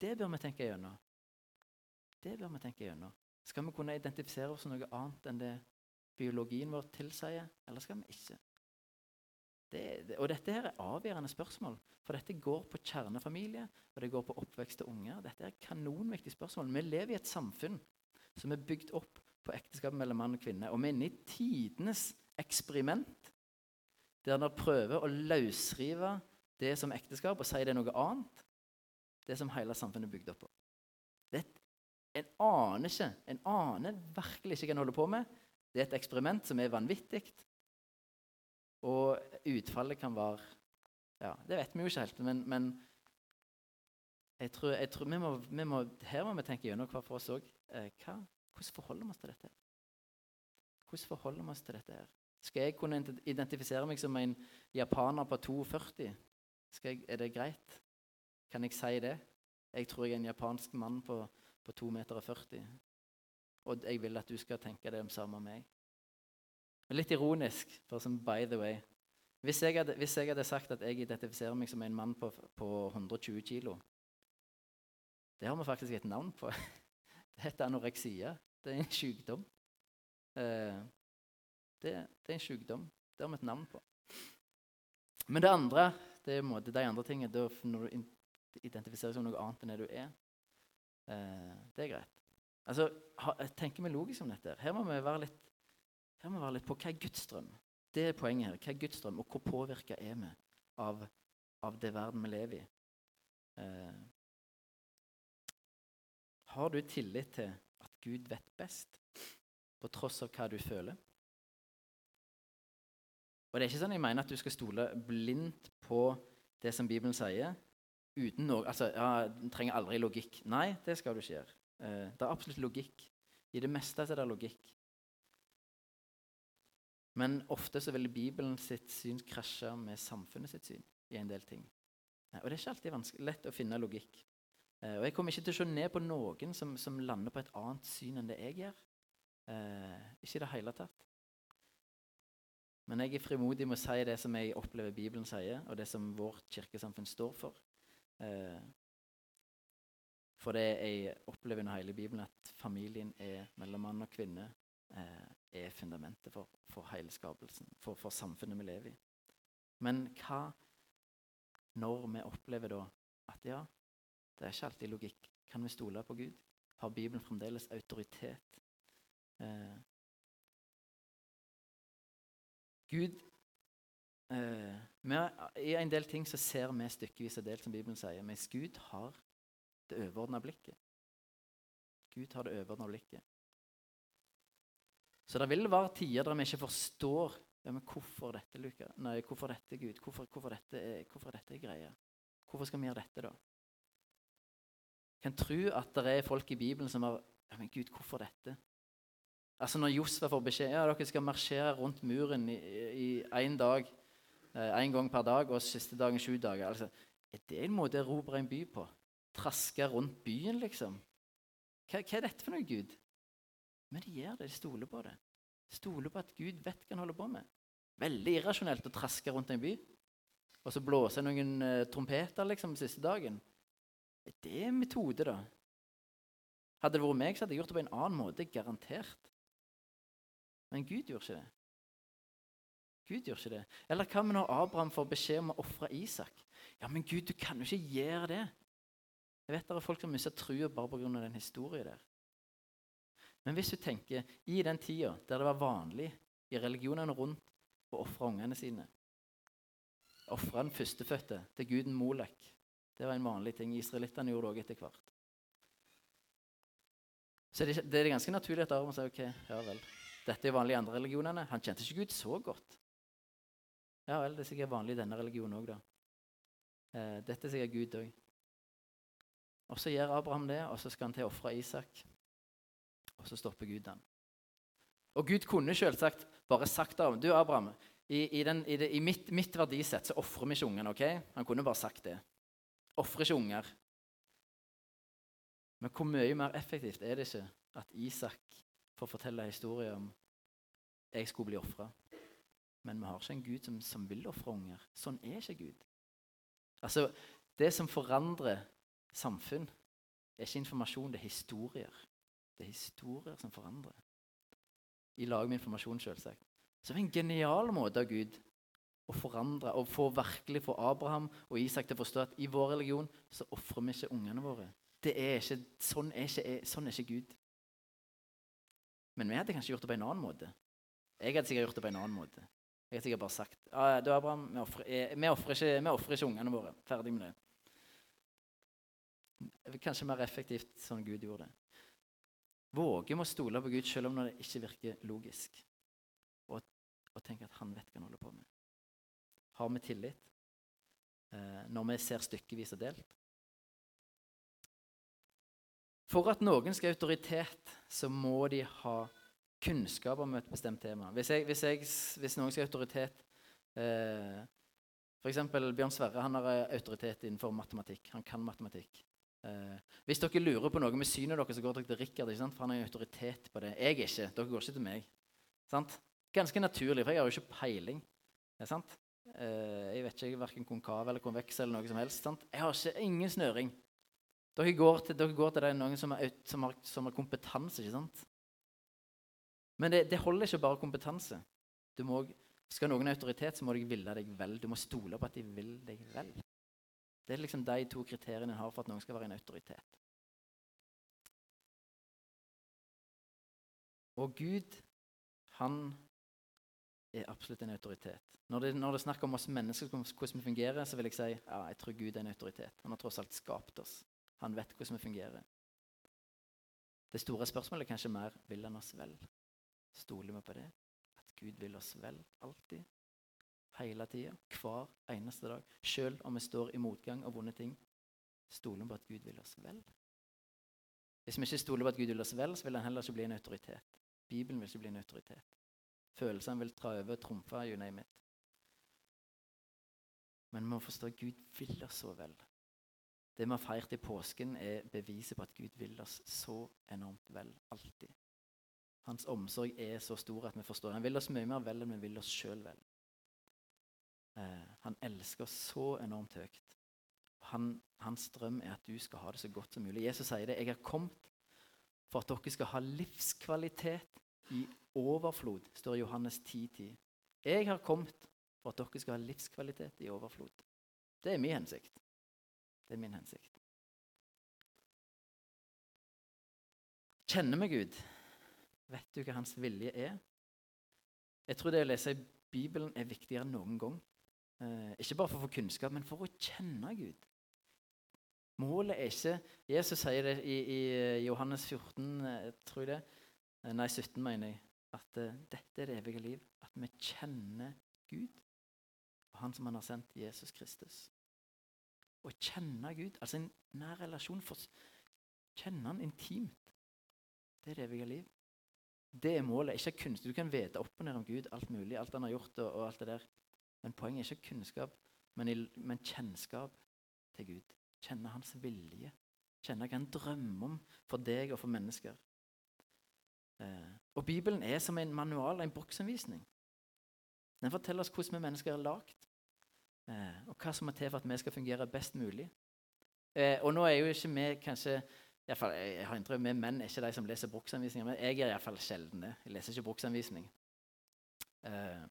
Det bør vi tenke gjennom. Det bør vi tenke gjennom. Skal vi kunne identifisere oss som noe annet enn det biologien vår tilsier, eller skal vi ikke? Det, og dette her er avgjørende spørsmål, for dette går på kjernefamilie og det går på oppvekst til unger. Dette er kanonviktige spørsmål. Vi lever i et samfunn som er bygd opp på ekteskap mellom mann og kvinne. Og vi er inne i tidenes eksperiment. der han prøver å løsrive det som ekteskap og si det er noe annet. Det som hele samfunnet er bygd opp på. Det er et, en aner ikke, en aner virkelig ikke hva en holder på med. Det er et eksperiment som er vanvittig. Og utfallet kan være Ja, det vet vi jo ikke helt, men, men jeg tror, jeg tror vi, må, vi må, Her må vi tenke gjennom hva for oss òg. Eh, hvordan forholder vi oss til dette? Hvordan forholder vi oss til dette? her? Skal jeg kunne identifisere meg som en japaner på 42? Jeg, er det greit? Kan jeg si det? Jeg tror jeg er en japansk mann på, på 2,40 meter. Og jeg vil at du skal tenke det om samme med meg. Litt ironisk, for som by the way. Hvis jeg, hadde, hvis jeg, hadde, sagt at jeg identifiserer meg som en mann på, på 120 kg Det har vi faktisk et navn på. *laughs* Det heter anoreksia. Det er en sykdom. Eh, det, det, er en sykdom. Det har vi et navn på. Men det andre, det er de andre tingene Når du identifiserer deg som noe annet enn det du er, eh, det er greit. Altså, ha, Tenker vi logisk om dette? Her må vi være litt, vi være litt på hva er Guds drøm. Det er poenget her. Hva er Guds drøm, og hvor påvirka er vi av, av, det verden vi lever i? Eh, har du tillit til at Gud vet best, på tross av hva du føler? Og det er ikke sånn jeg mener at du skal stole blindt på det som Bibelen sier. Uten noe, altså, ja, Den trenger aldri logikk. Nei, det skal du ikke gjøre. Eh, det er absolutt logikk. I det meste er det logikk. Men ofte så vil Bibelen sitt syn krasje med samfunnet sitt syn i en del ting. Eh, og det er ikke alltid lett å finne logikk. Eh, og jeg kommer ikke til å se ned på noen som, som lander på et annet syn enn det jeg gjør. Eh, ikke i det hele tatt. Men jeg er frimodig med å si det som jeg opplever Bibelen sier, og det som vårt kirkesamfunn står for. Eh, for det jeg opplever under hele Bibelen, at familien er mellom mann og kvinne. Eh, er fundamentet for, for hele for, for, samfunnet vi lever i. Men hva når vi opplever da at ja, det er ikke alltid logikk. Kan vi stole på Gud? Har Bibelen fremdeles autoritet? Eh, Gud eh, I en del ting så ser vi stykkevis og delt, som Bibelen sier. Mens Gud har det overordna blikket. Gud har det overordna blikket. Så det vil være tider der vi ikke forstår ja, men hvorfor dette, Luka? Nei, hvorfor dette, Gud? Hvorfor, hvorfor, dette er, hvorfor dette greia? Hvorfor skal vi gjøre dette, da? Jeg kan tro at det er folk i Bibelen som har ja, men Gud, hvorfor dette? Altså Når Josfa får beskjed ja, dere skal marsjere rundt muren i én dag, én eh, gang per dag, og siste dagen sju dager altså, Er det en måte å erobre en by på? Traske rundt byen, liksom? Hva, hva er dette for noe, Gud? Men de gjør det. De stoler på det. Stoler på at Gud vet hva han holder på med. Veldig irrasjonelt å traske rundt en by. Og så blåse noen uh, trompeter liksom siste dagen. Er Det en metode, da. Hadde det vært meg, så hadde jeg gjort det på en annen måte. Garantert. Men Gud gjorde ikke det. Gud gjør ikke det. Eller hva med når Abraham får beskjed om å ofre Isak? Ja, men Gud, du kan jo ikke gjøre det. Jeg vet det er folk som mister trua bare pga. den historien der. Men hvis du tenker i den tida der det var vanlig i religionene rundt å ofre ungene sine Ofre den førstefødte til guden Molek. Det var en vanlig ting. Israelittene gjorde det òg etter hvert. Så det, er ganske naturlig at Aron sier ok, ja vel. Dette er vanlig i andre religionene. Han kjente ikke Gud så godt. Ja vel, det er sikkert vanlig i denne religionen òg, da. Eh, dette er sikkert Gud òg. Og så gjør Abraham det, og så skal han til å ofre Isak. Og så stopper Gud den. Og Gud kunne selvsagt bare sagt av Du, Abraham, i, i, den, i, det, i mitt, mitt, verdisett så ofrer vi ikke ungene. ok? Han kunne bare sagt det. Ofrer ikke unger. Men hvor mye mer effektivt er det ikke at Isak får fortelle historien om jeg skulle bli ofra? Men vi har ikke en Gud som, som vil ofre unger. Sånn er ikke Gud. Altså, Det som forandrer samfunn, er ikke informasjon, det er historier. Det er historier som forandrer. I lag med informasjon, selvsagt. Så det er en genial måte av Gud å forandre og få virkelig få Abraham og Isak til å forstå at i vår religion så ofrer vi ikke ungene våre. Det er ikke, sånn, er ikke, sånn er ikke Gud. Men vi hadde kanskje gjort det på en annen måte. Jeg hadde sikkert gjort det på en annen måte. Jeg har sikkert bare sagt du Abraham, eh, vi ofrer ikke, ikke ungene våre. Ferdig med det. Kanskje mer effektivt sånn Gud gjorde det. Våge å stole på Gud selv om det ikke virker logisk, og, og tenke at han vet hva han holder på med. Har vi tillit eh, når vi ser stykkevis og delt? For at noen skal ha autoritet, så må de ha kunnskap om et bestemt tema. Hvis, jeg, hvis, jeg, hvis noen skal ha autoritet eh, F.eks. Bjørn Sverre han har eh, autoritet innenfor matematikk. Han kan matematikk. Eh, hvis dere lurer på noe med synet deres, så går dere til Rikard. For han har autoritet på det. Jeg ikke. Dere går ikke til meg. Sant? Ganske naturlig, for jeg har jo ikke peiling. Sant? Eh, jeg vet ikke verken konkav eller konveks eller noe som helst. Sant? Jeg har ikke, ingen snøring. Dere går til, dere går til det noen som, er, som, har, som har kompetanse. ikke sant? Men det, det holder ikke bare kompetanse. Må, skal noen ha autoritet, så må de ville deg vel. Du må stole på at de vil deg vel. Det er liksom de to kriteriene en har for at noen skal være en autoritet. Og Gud, han er absolutt en autoritet. Når det, når det er snakk om oss mennesker, hvordan vi fungerer, så vil jeg si ja, jeg tror Gud er en autoritet. Han har tross alt skapt oss. Han vet hvordan vi fungerer. Det store spørsmålet er kanskje mer vil han oss vel. Stoler vi på det? At Gud vil oss vel alltid? Hele tida? Hver eneste dag? Selv om vi står i motgang og vonde ting? Stoler vi på at Gud vil oss vel? Hvis vi ikke stoler på at Gud vil oss vel, så vil han heller ikke bli en autoritet. Bibelen vil ikke bli en autoritet. Følelsene vil tra over, trumfe, you name it. Men vi må forstå at Gud vil oss så vel. Det vi har feirt i påsken, er beviset på at Gud vil oss så enormt vel. Alltid. Hans omsorg er så stor at vi forstår det. Han vil oss mye mer vel enn vi vil oss sjøl vel. Eh, han elsker oss så enormt høyt. Han, hans drøm er at du skal ha det så godt som mulig. Jesus sier det. 'Jeg er kommet for at dere skal ha livskvalitet i overflod', står Johannes 10,10. 10. Jeg har kommet for at dere skal ha livskvalitet i overflod. Det er min hensikt. Det er min hensikt. Kjenner vi Gud? Vet du hva hans vilje er? Jeg tror det å lese i Bibelen er viktigere enn noen gang. Eh, ikke bare for å få kunnskap, men for å kjenne Gud. Målet er ikke Jesus sier det i, i Johannes 14, eh, tror jeg det. Eh, nei, 17, mener jeg. At uh, dette er det evige liv. At vi kjenner Gud og Han som Han har sendt, Jesus Kristus. Å kjenne Gud, altså en nær relasjon for Kjenne Han intimt. Det er det evige liv. Det er målet. Ikke kunnskap. Du kan vite opp og ned om Gud, alt mulig, alt han har gjort. og, og alt det der. Men poenget er ikke kunnskap, men, i, men kjennskap til Gud. Kjenne hans vilje. Kjenne hva han drømmer om for deg og for mennesker. Eh, og Bibelen er som en manual, en bruksanvisning. Den forteller oss hvordan vi mennesker er lagd, eh, og hva som må til for at vi skal fungere best mulig. Eh, og nå er jo ikke vi kanskje fall, jeg har inntrykk med menn er ikke de som leser bruksanvisninger, men jeg er iallfall sjelden det. Jeg leser ikke bruksanvisning. Uh,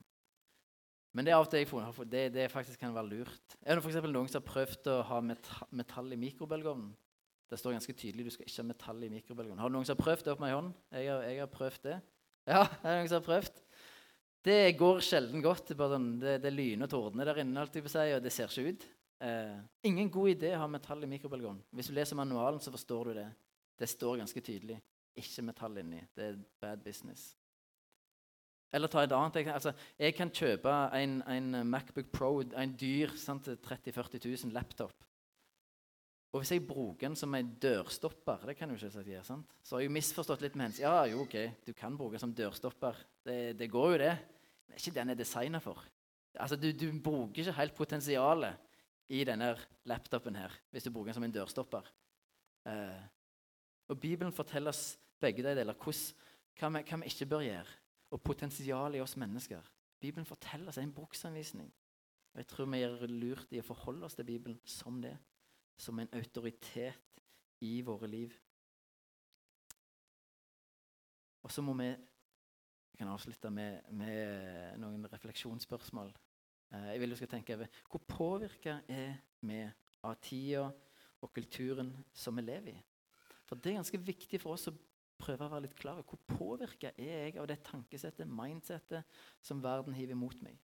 men det er av og til jeg får, det, det faktisk kan være lurt. Er det for noen som har prøvd å ha metall i mikrobølgeovnen? Det står ganske tydelig du skal ikke ha metall i mikrobølgeovnen. Har noen som har prøvd det opp med ei hånd? Jeg har, jeg har, prøvd det. Ja, *laughs* det noen som har prøvd. Det går sjelden godt. Det, sånn, det, det lyner og tordner der inne, alltid på seg, og det ser ikke ut. Eh, ingen god idé å ha metall i mikrobølgeovn. Hvis du leser manualen, så forstår du det. Det står ganske tydelig. Ikke metall inni. Det er bad business. Eller ta et annet altså, Jeg kan kjøpe en, en Macbook Pro, en dyr 30 000-40 000 laptop. Og hvis jeg bruker den som en dørstopper det kan jeg jo ikke gjøre, sant? Så har jeg misforstått litt med hens. Ja, jo, ok, du kan bruke den som dørstopper. Det, det går jo, det. Men det er ikke den jeg er designa for. Altså, du, du bruker ikke helt potensialet i denne laptopen her, hvis du bruker den som en dørstopper. Eh, og Bibelen forteller oss begge de deler hva vi, hva vi ikke bør gjøre, og potensialet i oss mennesker. Bibelen forteller oss en bruksanvisning. Og Jeg tror vi gjør lurt i å forholde oss til Bibelen som det. Som en autoritet i våre liv. Og så må vi Jeg kan avslutte med, med noen refleksjonsspørsmål. Eh, jeg vil du skal tenke over hvor påvirka er vi av tida og kulturen som vi lever i? For Det er ganske viktig for oss å prøve å være litt klar over Hvor påvirka er jeg av det tankesettet, mindsettet, som verden hiver mot meg?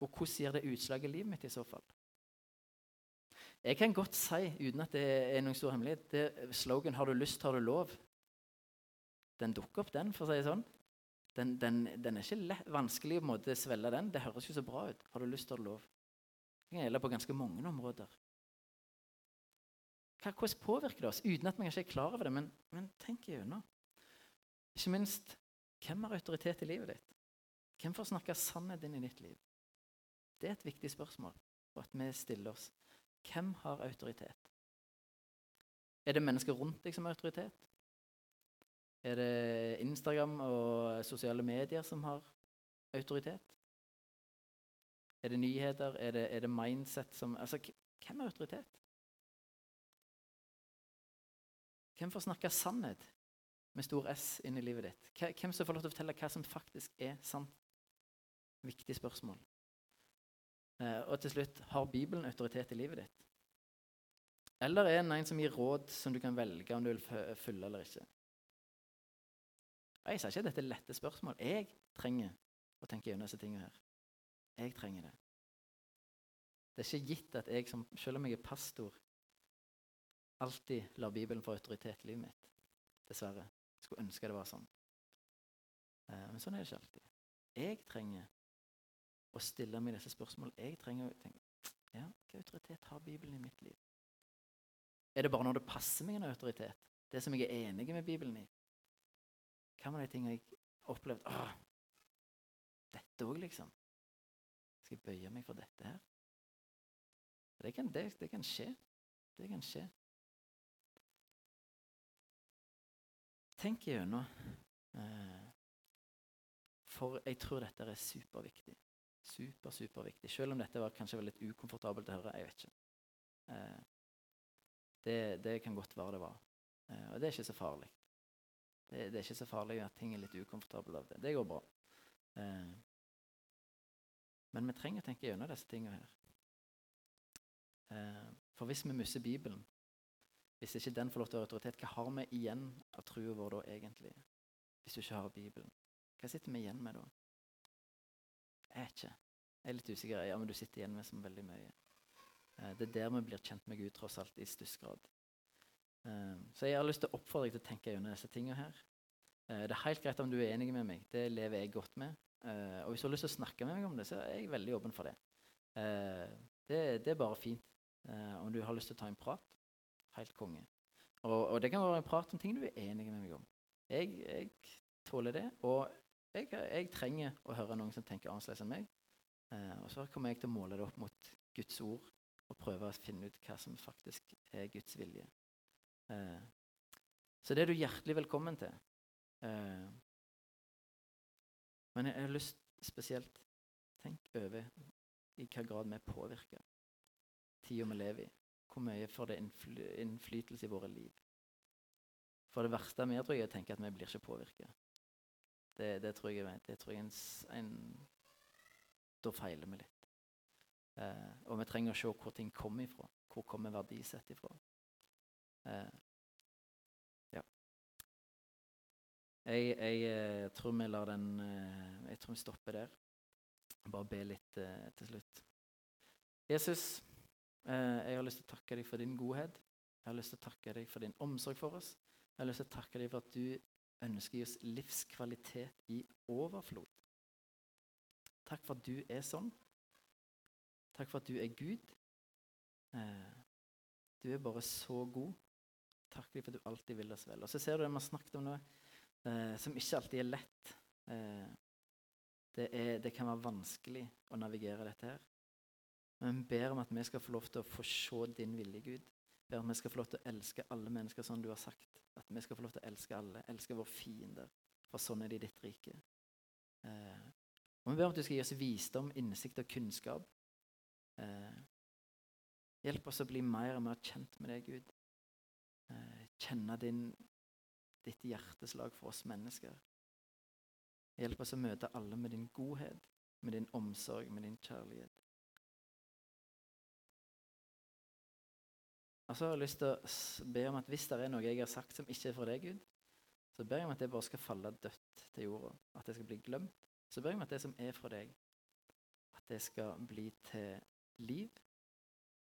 Og hvordan gir det utslag i livet mitt i så fall? Jeg kan godt si, uten at det er noen stor hemmelighet, det slogan 'Har du lyst, har du lov', den dukker opp, den, for å si det sånn. Den, den, den er ikke lett, vanskelig å svelge den. Det høres jo så bra ut. Har du lyst, har du lov. Det kan gjelde på ganske mange områder. Hva, hvordan påvirker det oss, uten at vi kanskje er klar over det? Men, men tenk gjennom. Ikke minst hvem har autoritet i livet ditt? Hvem får snakke sannhet inn i ditt liv? Det er et viktig spørsmål og at vi stiller oss. Hvem har autoritet? Er det mennesker rundt deg som har autoritet? Er det Instagram og sosiale medier som har autoritet? Er det nyheter? Er det, er det mindset som Altså, hvem har autoritet? Hvem får snakke sannhet med stor S inn i livet ditt? Hvem som får lov til å fortelle hva som faktisk er sant? Viktig spørsmål. Eh, og til slutt har Bibelen autoritet i livet ditt? Eller er den en som gir råd som du kan velge om du vil følge eller ikke? Jeg sier ikke at dette er lette spørsmål. Jeg trenger å tenke gjennom disse tingene her. Jeg trenger det. Det er ikke gitt at jeg, som, selv om jeg er pastor, alltid lar Bibelen få autoritet i livet mitt. Dessverre. Jeg skulle ønske det var sånn. Eh, men sånn er det ikke alltid. Jeg trenger å stille meg disse spørsmålene. Jeg trenger å tenke ja, Hvilken autoritet har Bibelen i mitt liv? Er det bare når det passer meg en autoritet? Det som jeg er enig med Bibelen i? Hva med de tingene jeg har opplevd Åh, Dette òg, liksom. Skal jeg bøye meg for dette her? Det kan, det, det kan skje. Det kan skje. Tenk gjennom. Eh, for jeg tror dette er superviktig. Super, superviktig. Selv om dette var kanskje var litt ukomfortabelt å høre. Jeg vet ikke. Eh, det, det, kan godt være det var. Eh, og det er ikke så farlig. Det, det, er ikke så farlig at ting er litt ukomfortable av det. Det går bra. Eh, men vi trenger å tenke gjennom disse tingene her. Eh, for hvis vi mister Bibelen, hvis ikke den får lov til å ha autoritet, hva har vi igjen av troa vår da egentlig? Hvis du ikke har Bibelen. Hva sitter vi igjen med da? Jeg vet ikke. Jeg er litt usikker. Ja, men du sitter igjen med som veldig mye. Eh, det er der vi blir kjent med Gud, tross alt, i størst grad. Eh, så jeg har lyst til å oppfordre deg til å tenke gjennom disse tingene her. Eh, det er helt greit om du er enig med meg. Det lever jeg godt med. Og hvis du har lyst til å snakke med meg om det, så er jeg veldig åpen for det. Det, det er bare fint. Om du har lyst til å ta en prat, helt konge. Og, og det kan være en prat om ting du er enig med meg om. Jeg, jeg tåler det. Og jeg, jeg, trenger å høre noen som tenker annerledes enn meg. Og så kommer jeg til å måle det opp mot Guds ord og prøve å finne ut hva som faktisk er Guds vilje. Eh, så det er du hjertelig velkommen til. Eh, men jeg, har lyst spesielt Tenk over i hva grad vi påvirker tida vi lever i. Hvor mye får det innfly innflytelse i våre liv? For det verste vi gjør, tror jeg, er å tenke at vi blir ikke påvirket. Det, det, tror jeg, det tror jeg en, en, Da feiler vi litt. Eh, og vi trenger å se hvor ting kommer ifra. Hvor kommer verdisett ifra? Eh, ja. Jeg, jeg, eh, tror vi lar den eh, Jeg tror vi stopper der. Bare be litt til slutt. Jesus, jeg har lyst til å takke deg for din godhet. Jeg har lyst til å takke deg for din omsorg for oss. Jeg har lyst til å takke deg for at du ønsker oss livskvalitet i overflod. Takk for at du er sånn. Takk for at du er Gud. Du er bare så god. Takk for at du alltid vil oss vel. Og så ser du det vi har snakket om nå, eh, som ikke alltid er lett. Eh, det, er, det, kan være vanskelig å navigere dette her. Men vi ber om at vi skal få lov til å få se din vilje, Gud. Ber om at vi skal få lov til å elske alle mennesker som du har sagt. At vi skal få lov til å elske alle. Elske våre fiender. For sånn er det i ditt rike. Eh, og Vi ber om at du skal gi oss visdom, innsikt og kunnskap. Eh, hjelp oss å bli mer og mer kjent med deg, Gud. Kjenne din, ditt hjerteslag for oss mennesker. Hjelp oss å møte alle med din godhet, med din omsorg, med din kjærlighet. Og så har jeg lyst til å be om at hvis det er noe jeg har sagt som ikke er fra deg, Gud, så ber jeg om at det bare skal falle dødt til jorda. At det skal bli glemt. Så ber jeg om at det som er fra deg, At det skal bli til liv.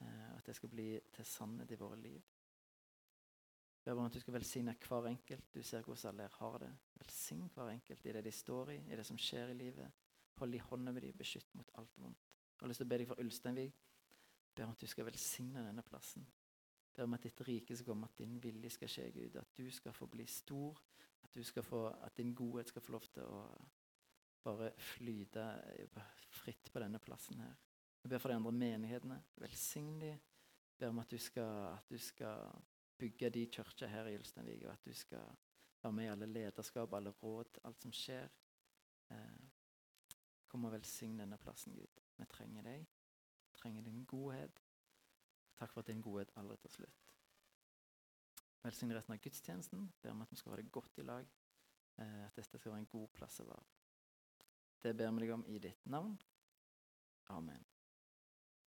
Eh, at det skal bli til sannhet i våre liv. Ber om at du skal velsigne hver enkelt. Du ser hvordan alle her har det. Velsign hver enkelt i det de står i, i det som skjer i livet. Hold i hånda med dem, beskytt mot alt vondt. Jeg har lyst til å be deg for Ulsteinvik. Ber om at du skal velsigne denne plassen. Ber om at ditt rike skal komme, at din vilje skal skje, Gud. At du skal få bli stor. At, få, at din godhet skal få lov til å bare flyte fritt på denne plassen her. Jeg ber for de andre menighetene. Velsign dem. Ber om at du skal, at du skal bygge de kirker her i Ulsteinvik, og at du skal være med i alle lederskap, alle råd, alt som skjer. Eh, kom og velsign denne plassen, Gud. Vi trenger deg. Vi trenger din godhet. Takk for at din godhet aldri tar slutt. Velsign resten av gudstjenesten. Ber om at vi skal ha det godt i lag. Eh, at dette skal være en god plass å være. Det ber vi deg om i ditt navn. Amen.